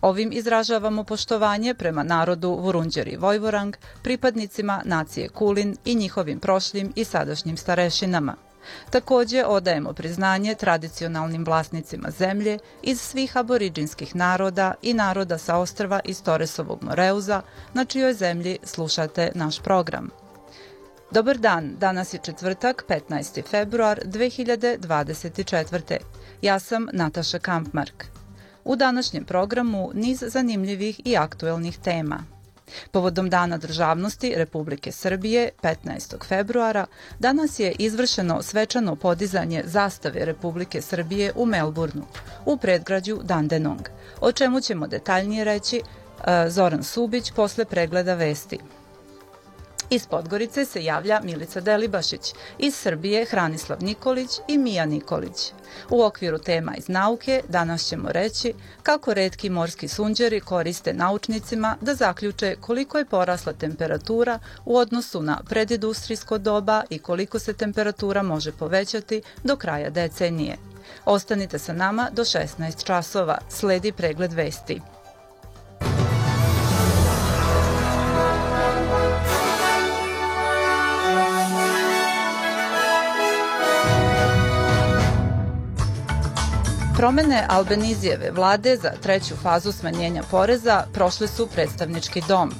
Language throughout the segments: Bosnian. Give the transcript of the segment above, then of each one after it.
Ovim izražavamo poštovanje prema narodu Vurunđeri Vojvorang, pripadnicima nacije Kulin i njihovim prošlim i sadašnjim starešinama. Također odajemo priznanje tradicionalnim vlasnicima zemlje iz svih aboriđinskih naroda i naroda sa ostrva iz Toresovog Moreuza, na čijoj zemlji slušate naš program. Dobar dan, danas je četvrtak, 15. februar 2024. Ja sam Nataša Kampmark. U današnjem programu niz zanimljivih i aktuelnih tema. Povodom Dana državnosti Republike Srbije 15. februara danas je izvršeno svečano podizanje zastave Republike Srbije u Melbourneu u predgrađu Dandenong, o čemu ćemo detaljnije reći e, Zoran Subić posle pregleda vesti. Iz Podgorice se javlja Milica Delibašić, iz Srbije Hranislav Nikolić i Mija Nikolić. U okviru tema iz nauke danas ćemo reći kako redki morski sunđeri koriste naučnicima da zaključe koliko je porasla temperatura u odnosu na predindustrijsko doba i koliko se temperatura može povećati do kraja decenije. Ostanite sa nama do 16 časova. Sledi pregled vesti. Promene Albenizijeve vlade za treću fazu smanjenja poreza prošle su predstavnički dom.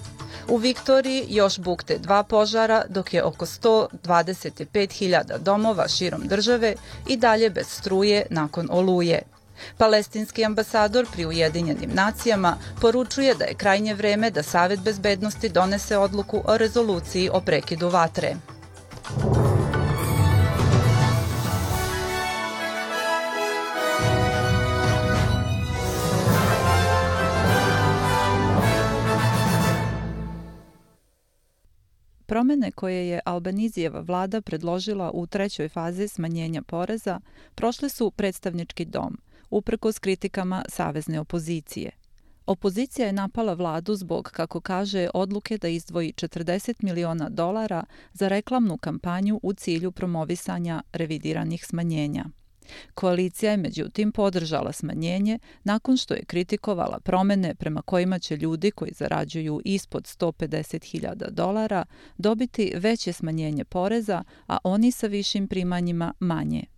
U Viktoriji još bukte dva požara, dok je oko 125.000 domova širom države i dalje bez struje nakon oluje. Palestinski ambasador pri Ujedinjenim nacijama poručuje da je krajnje vreme da Savet bezbednosti donese odluku o rezoluciji o prekidu vatre. Promene koje je Albanizijeva vlada predložila u trećoj fazi smanjenja poreza prošle su predstavnički dom, uprkos kritikama savezne opozicije. Opozicija je napala vladu zbog, kako kaže, odluke da izdvoji 40 miliona dolara za reklamnu kampanju u cilju promovisanja revidiranih smanjenja. Koalicija je međutim podržala smanjenje nakon što je kritikovala promene prema kojima će ljudi koji zarađuju ispod 150.000 dolara dobiti veće smanjenje poreza, a oni sa višim primanjima manje.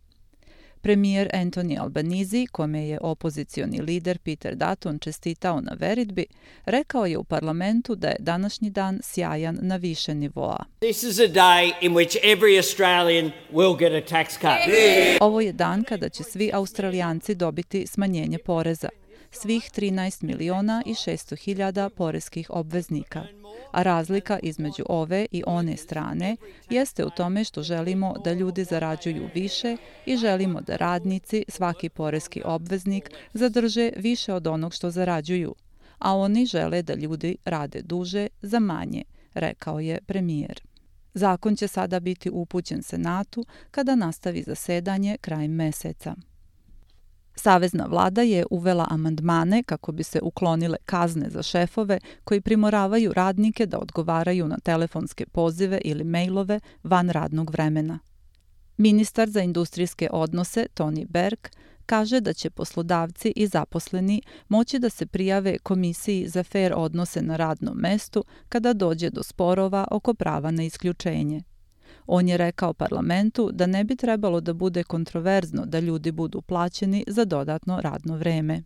Premijer Anthony Albanizi, kome je opozicioni lider Peter Dutton čestitao na veritbi, rekao je u parlamentu da je današnji dan sjajan na više nivoa. This is a day in which every Australian will get a tax cut. Ovo je dan kada će svi Australijanci dobiti smanjenje poreza svih 13 miliona i 600 hiljada poreskih obveznika a razlika između ove i one strane jeste u tome što želimo da ljudi zarađuju više i želimo da radnici, svaki poreski obveznik, zadrže više od onog što zarađuju, a oni žele da ljudi rade duže za manje, rekao je premijer. Zakon će sada biti upućen Senatu kada nastavi zasedanje krajem meseca. Savezna vlada je uvela amandmane kako bi se uklonile kazne za šefove koji primoravaju radnike da odgovaraju na telefonske pozive ili mailove van radnog vremena. Ministar za industrijske odnose Tony Berg kaže da će poslodavci i zaposleni moći da se prijave komisiji za fair odnose na radnom mestu kada dođe do sporova oko prava na isključenje. On je rekao parlamentu da ne bi trebalo da bude kontroverzno da ljudi budu plaćeni za dodatno radno vreme.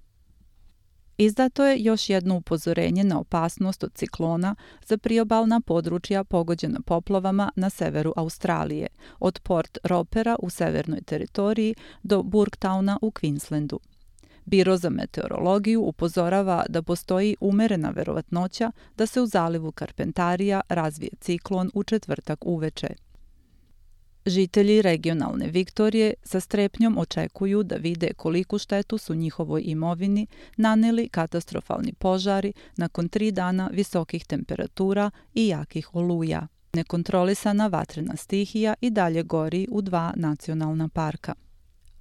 Izdato je još jedno upozorenje na opasnost od ciklona za priobalna područja pogođena poplavama na severu Australije, od Port Ropera u severnoj teritoriji do Burgtowna u Queenslandu. Biro za meteorologiju upozorava da postoji umerena verovatnoća da se u zalivu Karpentarija razvije ciklon u četvrtak uveče. Žitelji regionalne Viktorije sa strepnjom očekuju da vide koliku štetu su njihovoj imovini naneli katastrofalni požari nakon tri dana visokih temperatura i jakih oluja. Nekontrolisana vatrena stihija i dalje gori u dva nacionalna parka.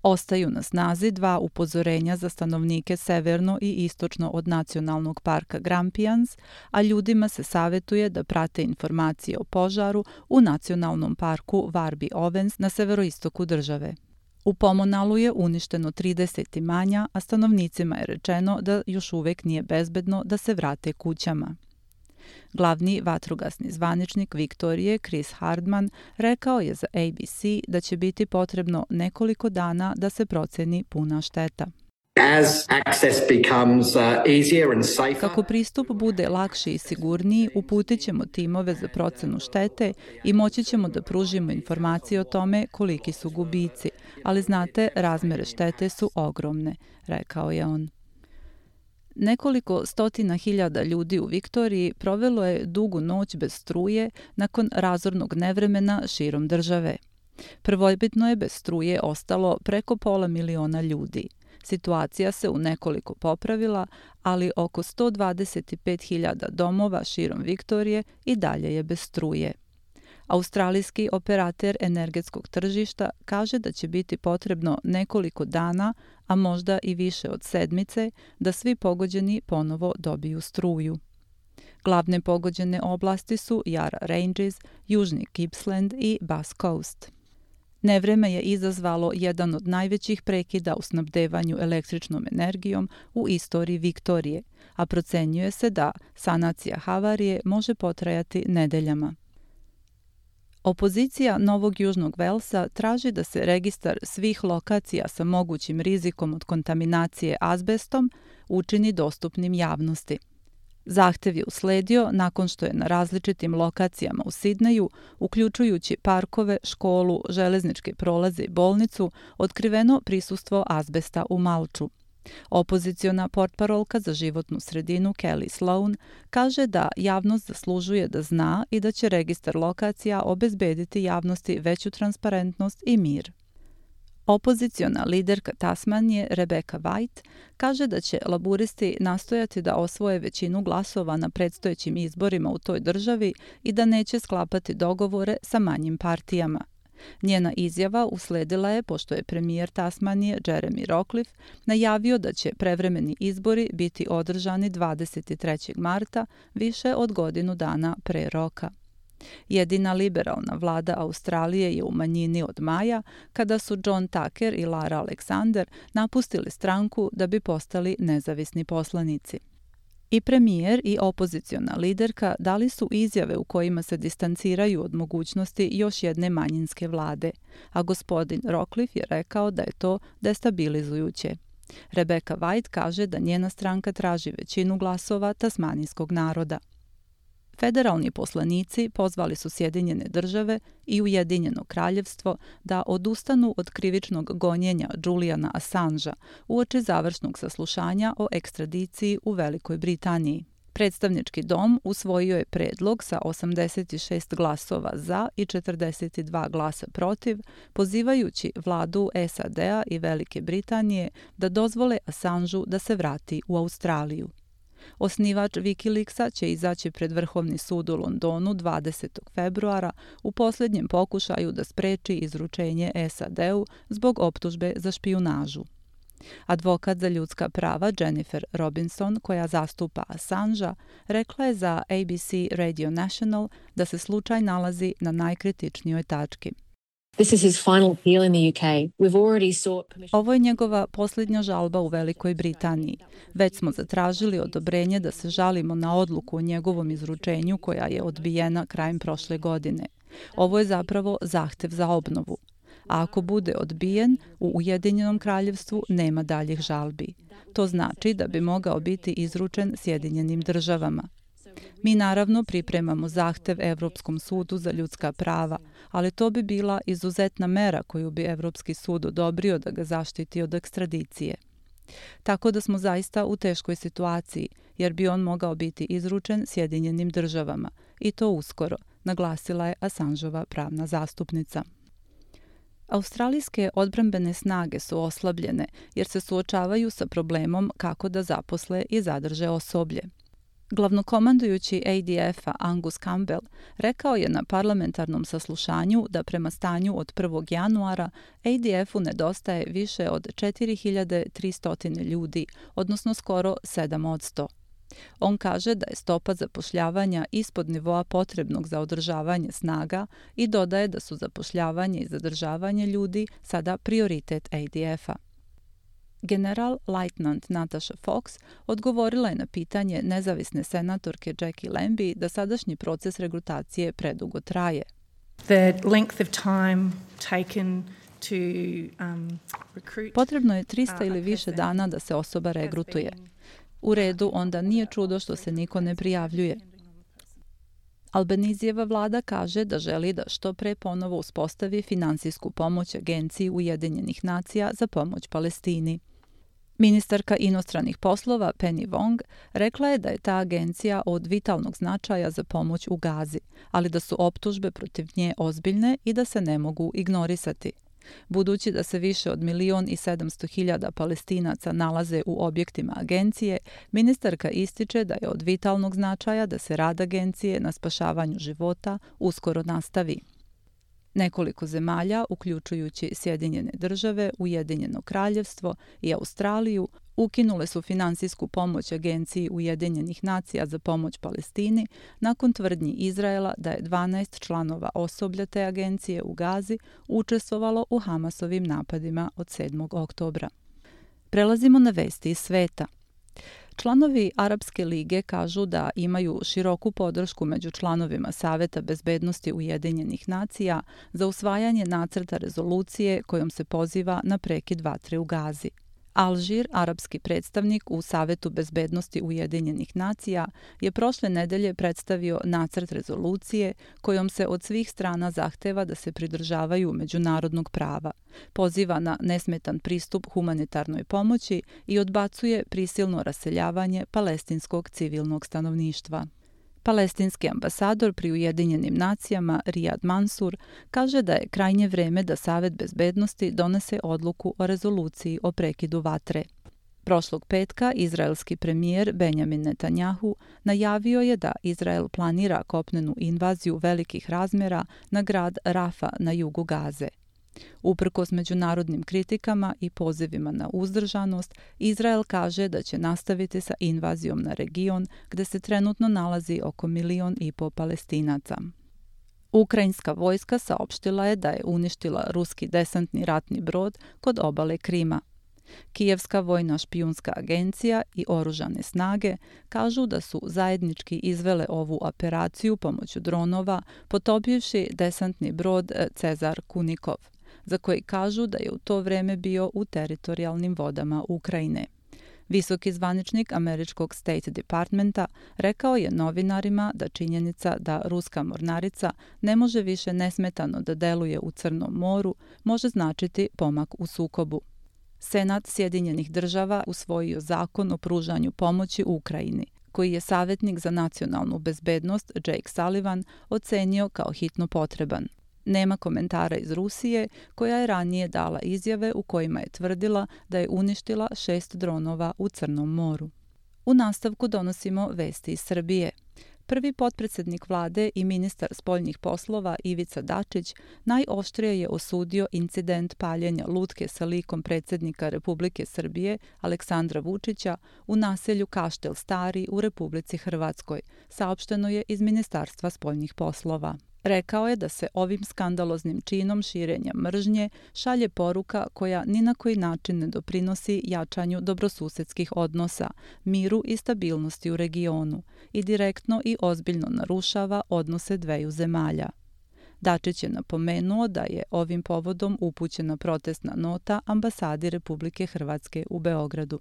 Ostaju na snazi dva upozorenja za stanovnike severno i istočno od nacionalnog parka Grampians, a ljudima se savetuje da prate informacije o požaru u nacionalnom parku Varbi Ovens na severoistoku države. U Pomonalu je uništeno 30 imanja, a stanovnicima je rečeno da još uvek nije bezbedno da se vrate kućama. Glavni vatrogasni zvaničnik Viktorije, Chris Hardman, rekao je za ABC da će biti potrebno nekoliko dana da se proceni puna šteta. As access becomes uh, easier and safer. Kako pristup bude lakši i sigurniji, uputit ćemo timove za procenu štete i moći ćemo da pružimo informacije o tome koliki su gubici, ali znate, razmere štete su ogromne, rekao je on. Nekoliko stotina hiljada ljudi u Viktoriji provelo je dugu noć bez struje nakon razornog nevremena širom države. Prvobitno je bez struje ostalo preko pola miliona ljudi. Situacija se u nekoliko popravila, ali oko 125.000 domova širom Viktorije i dalje je bez struje. Australijski operater energetskog tržišta kaže da će biti potrebno nekoliko dana, a možda i više od sedmice, da svi pogođeni ponovo dobiju struju. Glavne pogođene oblasti su Yara Ranges, Južni Gippsland i Bass Coast. Nevreme je izazvalo jedan od najvećih prekida u snabdevanju električnom energijom u istoriji Viktorije, a procenjuje se da sanacija havarije može potrajati nedeljama. Opozicija Novog Južnog Velsa traži da se registar svih lokacija sa mogućim rizikom od kontaminacije azbestom učini dostupnim javnosti. Zahtev je usledio nakon što je na različitim lokacijama u Sidneju, uključujući parkove, školu, železničke prolaze i bolnicu, otkriveno prisustvo azbesta u Malču. Opoziciona portparolka za životnu sredinu Kelly Sloan kaže da javnost zaslužuje da zna i da će registar lokacija obezbediti javnosti veću transparentnost i mir. Opoziciona liderka Tasmanije Rebecca White kaže da će laburisti nastojati da osvoje većinu glasova na predstojećim izborima u toj državi i da neće sklapati dogovore sa manjim partijama. Njena izjava usledila je pošto je premijer Tasmanije Jeremy Rockliff najavio da će prevremeni izbori biti održani 23. marta, više od godinu dana pre roka. Jedina liberalna vlada Australije je u manjini od maja, kada su John Tucker i Lara Alexander napustili stranku da bi postali nezavisni poslanici. I premijer i opoziciona liderka dali su izjave u kojima se distanciraju od mogućnosti još jedne manjinske vlade, a gospodin Rockcliffe je rekao da je to destabilizujuće. Rebecca White kaže da njena stranka traži većinu glasova tasmanijskog naroda. Federalni poslanici pozvali su Sjedinjene države i Ujedinjeno kraljevstvo da odustanu od krivičnog gonjenja Juliana Assangea uoči završnog saslušanja o ekstradiciji u Velikoj Britaniji. Predstavnički dom usvojio je predlog sa 86 glasova za i 42 glasa protiv, pozivajući vladu SAD-a i Velike Britanije da dozvole Assangeu da se vrati u Australiju. Osnivač Wikileaksa će izaći pred Vrhovni sud u Londonu 20. februara u posljednjem pokušaju da spreči izručenje SAD-u zbog optužbe za špijunažu. Advokat za ljudska prava Jennifer Robinson, koja zastupa Assangea, rekla je za ABC Radio National da se slučaj nalazi na najkritičnijoj tački. Ovo je njegova posljednja žalba u Velikoj Britaniji. Već smo zatražili odobrenje da se žalimo na odluku o njegovom izručenju koja je odbijena krajem prošle godine. Ovo je zapravo zahtev za obnovu. A ako bude odbijen, u Ujedinjenom kraljevstvu nema daljih žalbi. To znači da bi mogao biti izručen Sjedinjenim državama. Mi naravno pripremamo zahtev Evropskom sudu za ljudska prava, ali to bi bila izuzetna mera koju bi Evropski sud odobrio da ga zaštiti od ekstradicije. Tako da smo zaista u teškoj situaciji, jer bi on mogao biti izručen Sjedinjenim državama, i to uskoro, naglasila je Asanžova pravna zastupnica. Australijske odbrambene snage su oslabljene jer se suočavaju sa problemom kako da zaposle i zadrže osoblje. Glavnokomandujući ADF-a Angus Campbell rekao je na parlamentarnom saslušanju da prema stanju od 1. januara ADF-u nedostaje više od 4300 ljudi, odnosno skoro 7 od 100. On kaže da je stopa zapošljavanja ispod nivoa potrebnog za održavanje snaga i dodaje da su zapošljavanje i zadržavanje ljudi sada prioritet ADF-a. General Lieutenant Natasha Fox odgovorila je na pitanje nezavisne senatorke Jackie Lambie da sadašnji proces regrutacije predugo traje. The length of time taken to um, recruit Potrebno je 300 ili više dana da se osoba regrutuje. U redu, onda nije čudo što se niko ne prijavljuje. Albanizijeva vlada kaže da želi da što pre ponovo uspostavi finansijsku pomoć Agenciji Ujedinjenih nacija za pomoć Palestini. Ministarka inostranih poslova Penny Wong rekla je da je ta agencija od vitalnog značaja za pomoć u Gazi, ali da su optužbe protiv nje ozbiljne i da se ne mogu ignorisati. Budući da se više od milion i sedamsto hiljada palestinaca nalaze u objektima agencije, ministarka ističe da je od vitalnog značaja da se rad agencije na spašavanju života uskoro nastavi. Nekoliko zemalja, uključujući Sjedinjene države, Ujedinjeno kraljevstvo i Australiju, ukinule su finansijsku pomoć Agenciji Ujedinjenih nacija za pomoć Palestini nakon tvrdnji Izraela da je 12 članova osoblja te agencije u Gazi učestvovalo u Hamasovim napadima od 7. oktobra. Prelazimo na vesti iz sveta. Članovi Arapske lige kažu da imaju široku podršku među članovima Saveta bezbednosti Ujedinjenih nacija za usvajanje nacrta rezolucije kojom se poziva na prekid vatre u Gazi. Alžir, arapski predstavnik u Savetu bezbednosti Ujedinjenih nacija, je prošle nedelje predstavio nacrt rezolucije kojom se od svih strana zahteva da se pridržavaju međunarodnog prava, poziva na nesmetan pristup humanitarnoj pomoći i odbacuje prisilno raseljavanje palestinskog civilnog stanovništva. Palestinski ambasador pri Ujedinjenim nacijama Riyad Mansur kaže da je krajnje vreme da Savet bezbednosti donese odluku o rezoluciji o prekidu vatre. Prošlog petka izraelski premijer Benjamin Netanjahu najavio je da Izrael planira kopnenu invaziju velikih razmjera na grad Rafa na jugu Gaze. Uprkos međunarodnim kritikama i pozivima na uzdržanost, Izrael kaže da će nastaviti sa invazijom na region gde se trenutno nalazi oko milion i po palestinaca. Ukrajinska vojska saopštila je da je uništila ruski desantni ratni brod kod obale Krima. Kijevska vojna špijunska agencija i oružane snage kažu da su zajednički izvele ovu operaciju pomoću dronova potopivši desantni brod eh, Cezar Kunikov za koji kažu da je u to vreme bio u teritorijalnim vodama Ukrajine. Visoki zvaničnik američkog State Departmenta rekao je novinarima da činjenica da ruska mornarica ne može više nesmetano da deluje u Crnom moru može značiti pomak u sukobu. Senat Sjedinjenih država usvojio zakon o pružanju pomoći Ukrajini, koji je savjetnik za nacionalnu bezbednost Jake Sullivan ocenio kao hitno potreban. Nema komentara iz Rusije, koja je ranije dala izjave u kojima je tvrdila da je uništila šest dronova u Crnom moru. U nastavku donosimo vesti iz Srbije. Prvi potpredsednik vlade i ministar spoljnih poslova Ivica Dačić najoštrije je osudio incident paljenja lutke sa likom predsjednika Republike Srbije Aleksandra Vučića u naselju Kaštel Stari u Republici Hrvatskoj, saopšteno je iz Ministarstva spoljnih poslova. Rekao je da se ovim skandaloznim činom širenja mržnje šalje poruka koja ni na koji način ne doprinosi jačanju dobrosusedskih odnosa, miru i stabilnosti u regionu i direktno i ozbiljno narušava odnose dveju zemalja. Dačić je napomenuo da je ovim povodom upućena protestna nota ambasadi Republike Hrvatske u Beogradu.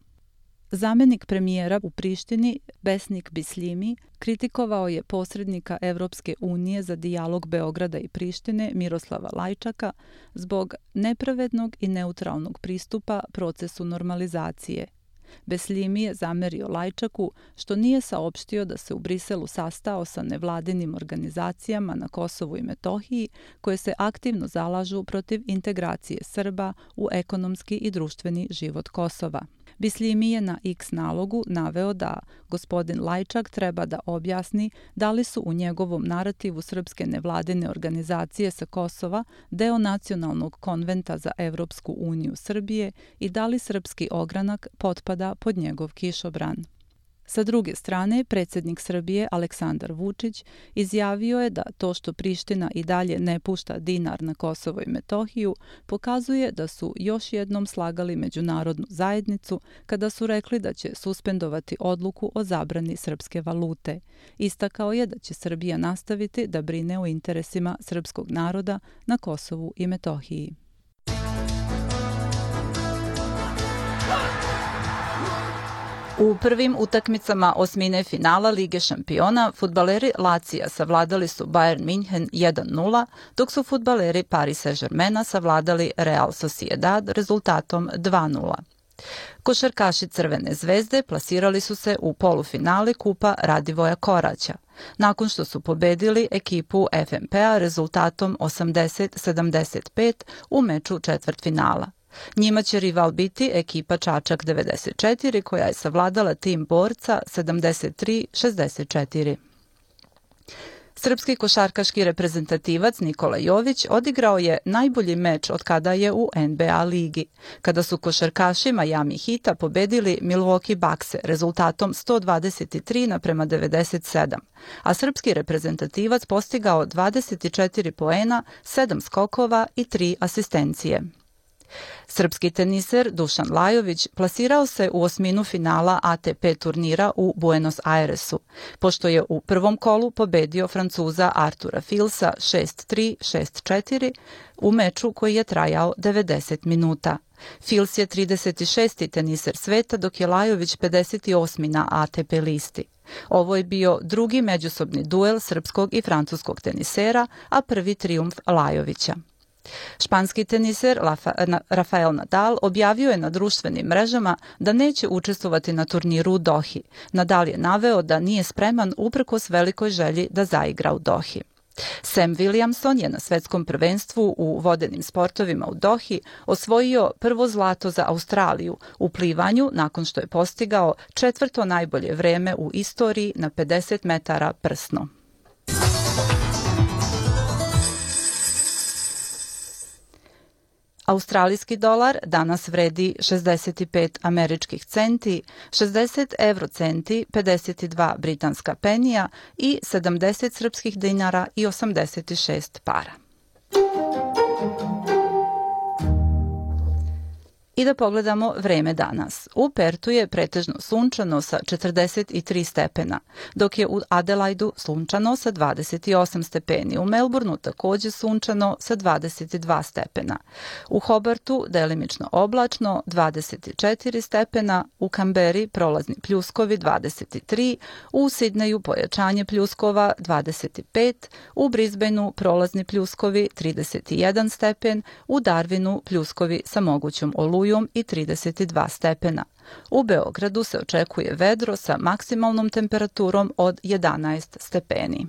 Zamenik premijera u Prištini, Besnik Bislimi, kritikovao je posrednika Evropske unije za dijalog Beograda i Prištine Miroslava Lajčaka zbog nepravednog i neutralnog pristupa procesu normalizacije. Beslimi je zamerio Lajčaku što nije saopštio da se u Briselu sastao sa nevladinim organizacijama na Kosovu i Metohiji koje se aktivno zalažu protiv integracije Srba u ekonomski i društveni život Kosova. Bislimi je na X nalogu naveo da gospodin Lajčak treba da objasni da li su u njegovom narativu srpske nevladine organizacije sa Kosova deo nacionalnog konventa za Evropsku uniju Srbije i da li srpski ogranak potpada pod njegov kišobran. Sa druge strane, predsjednik Srbije Aleksandar Vučić izjavio je da to što Priština i dalje ne pušta dinar na Kosovo i Metohiju pokazuje da su još jednom slagali međunarodnu zajednicu kada su rekli da će suspendovati odluku o zabrani srpske valute. Istakao je da će Srbija nastaviti da brine o interesima srpskog naroda na Kosovu i Metohiji. U prvim utakmicama osmine finala Lige šampiona futbaleri Lacija savladali su Bayern München 1-0, dok su futbaleri Paris Saint-Germaina savladali Real Sociedad rezultatom 2-0. Košarkaši Crvene zvezde plasirali su se u polufinale Kupa Radivoja Koraća, nakon što su pobedili ekipu FNP-a rezultatom 80-75 u meču četvrtfinala. Njima će rival biti ekipa Čačak 94 koja je savladala tim borca 73-64. Srpski košarkaški reprezentativac Nikola Jović odigrao je najbolji meč od kada je u NBA ligi, kada su košarkaši Miami Hita pobedili Milwaukee Bucks rezultatom 123 naprema 97, a srpski reprezentativac postigao 24 poena, 7 skokova i 3 asistencije. Srpski teniser Dušan Lajović plasirao se u osminu finala ATP turnira u Buenos Airesu, pošto je u prvom kolu pobedio Francuza Artura Filsa 6-3, 6-4 u meču koji je trajao 90 minuta. Fils je 36. teniser sveta, dok je Lajović 58. na ATP listi. Ovo je bio drugi međusobni duel srpskog i francuskog tenisera, a prvi triumf Lajovića. Španski teniser Rafael Nadal objavio je na društvenim mrežama da neće učestvovati na turniru u Dohi. Nadal je naveo da nije spreman uprkos velikoj želji da zaigra u Dohi. Sam Williamson je na svetskom prvenstvu u vodenim sportovima u Dohi osvojio prvo zlato za Australiju u plivanju nakon što je postigao četvrto najbolje vreme u istoriji na 50 metara prsno. Australijski dolar danas vredi 65 američkih centi, 60 eurocenti, 52 britanska penija i 70 srpskih dinara i 86 para. I da pogledamo vreme danas. U Pertu je pretežno sunčano sa 43 stepena, dok je u Adelaidu sunčano sa 28 stepeni. U Melbourneu takođe sunčano sa 22 stepena. U Hobartu delimično oblačno 24 stepena, u Kamberi prolazni pljuskovi 23, u Sidneju pojačanje pljuskova 25, u Brisbaneu prolazni pljuskovi 31 stepen, u Darwinu pljuskovi sa mogućom olujom olujom i 32 stepena. U Beogradu se očekuje vedro sa maksimalnom temperaturom od 11 stepeni.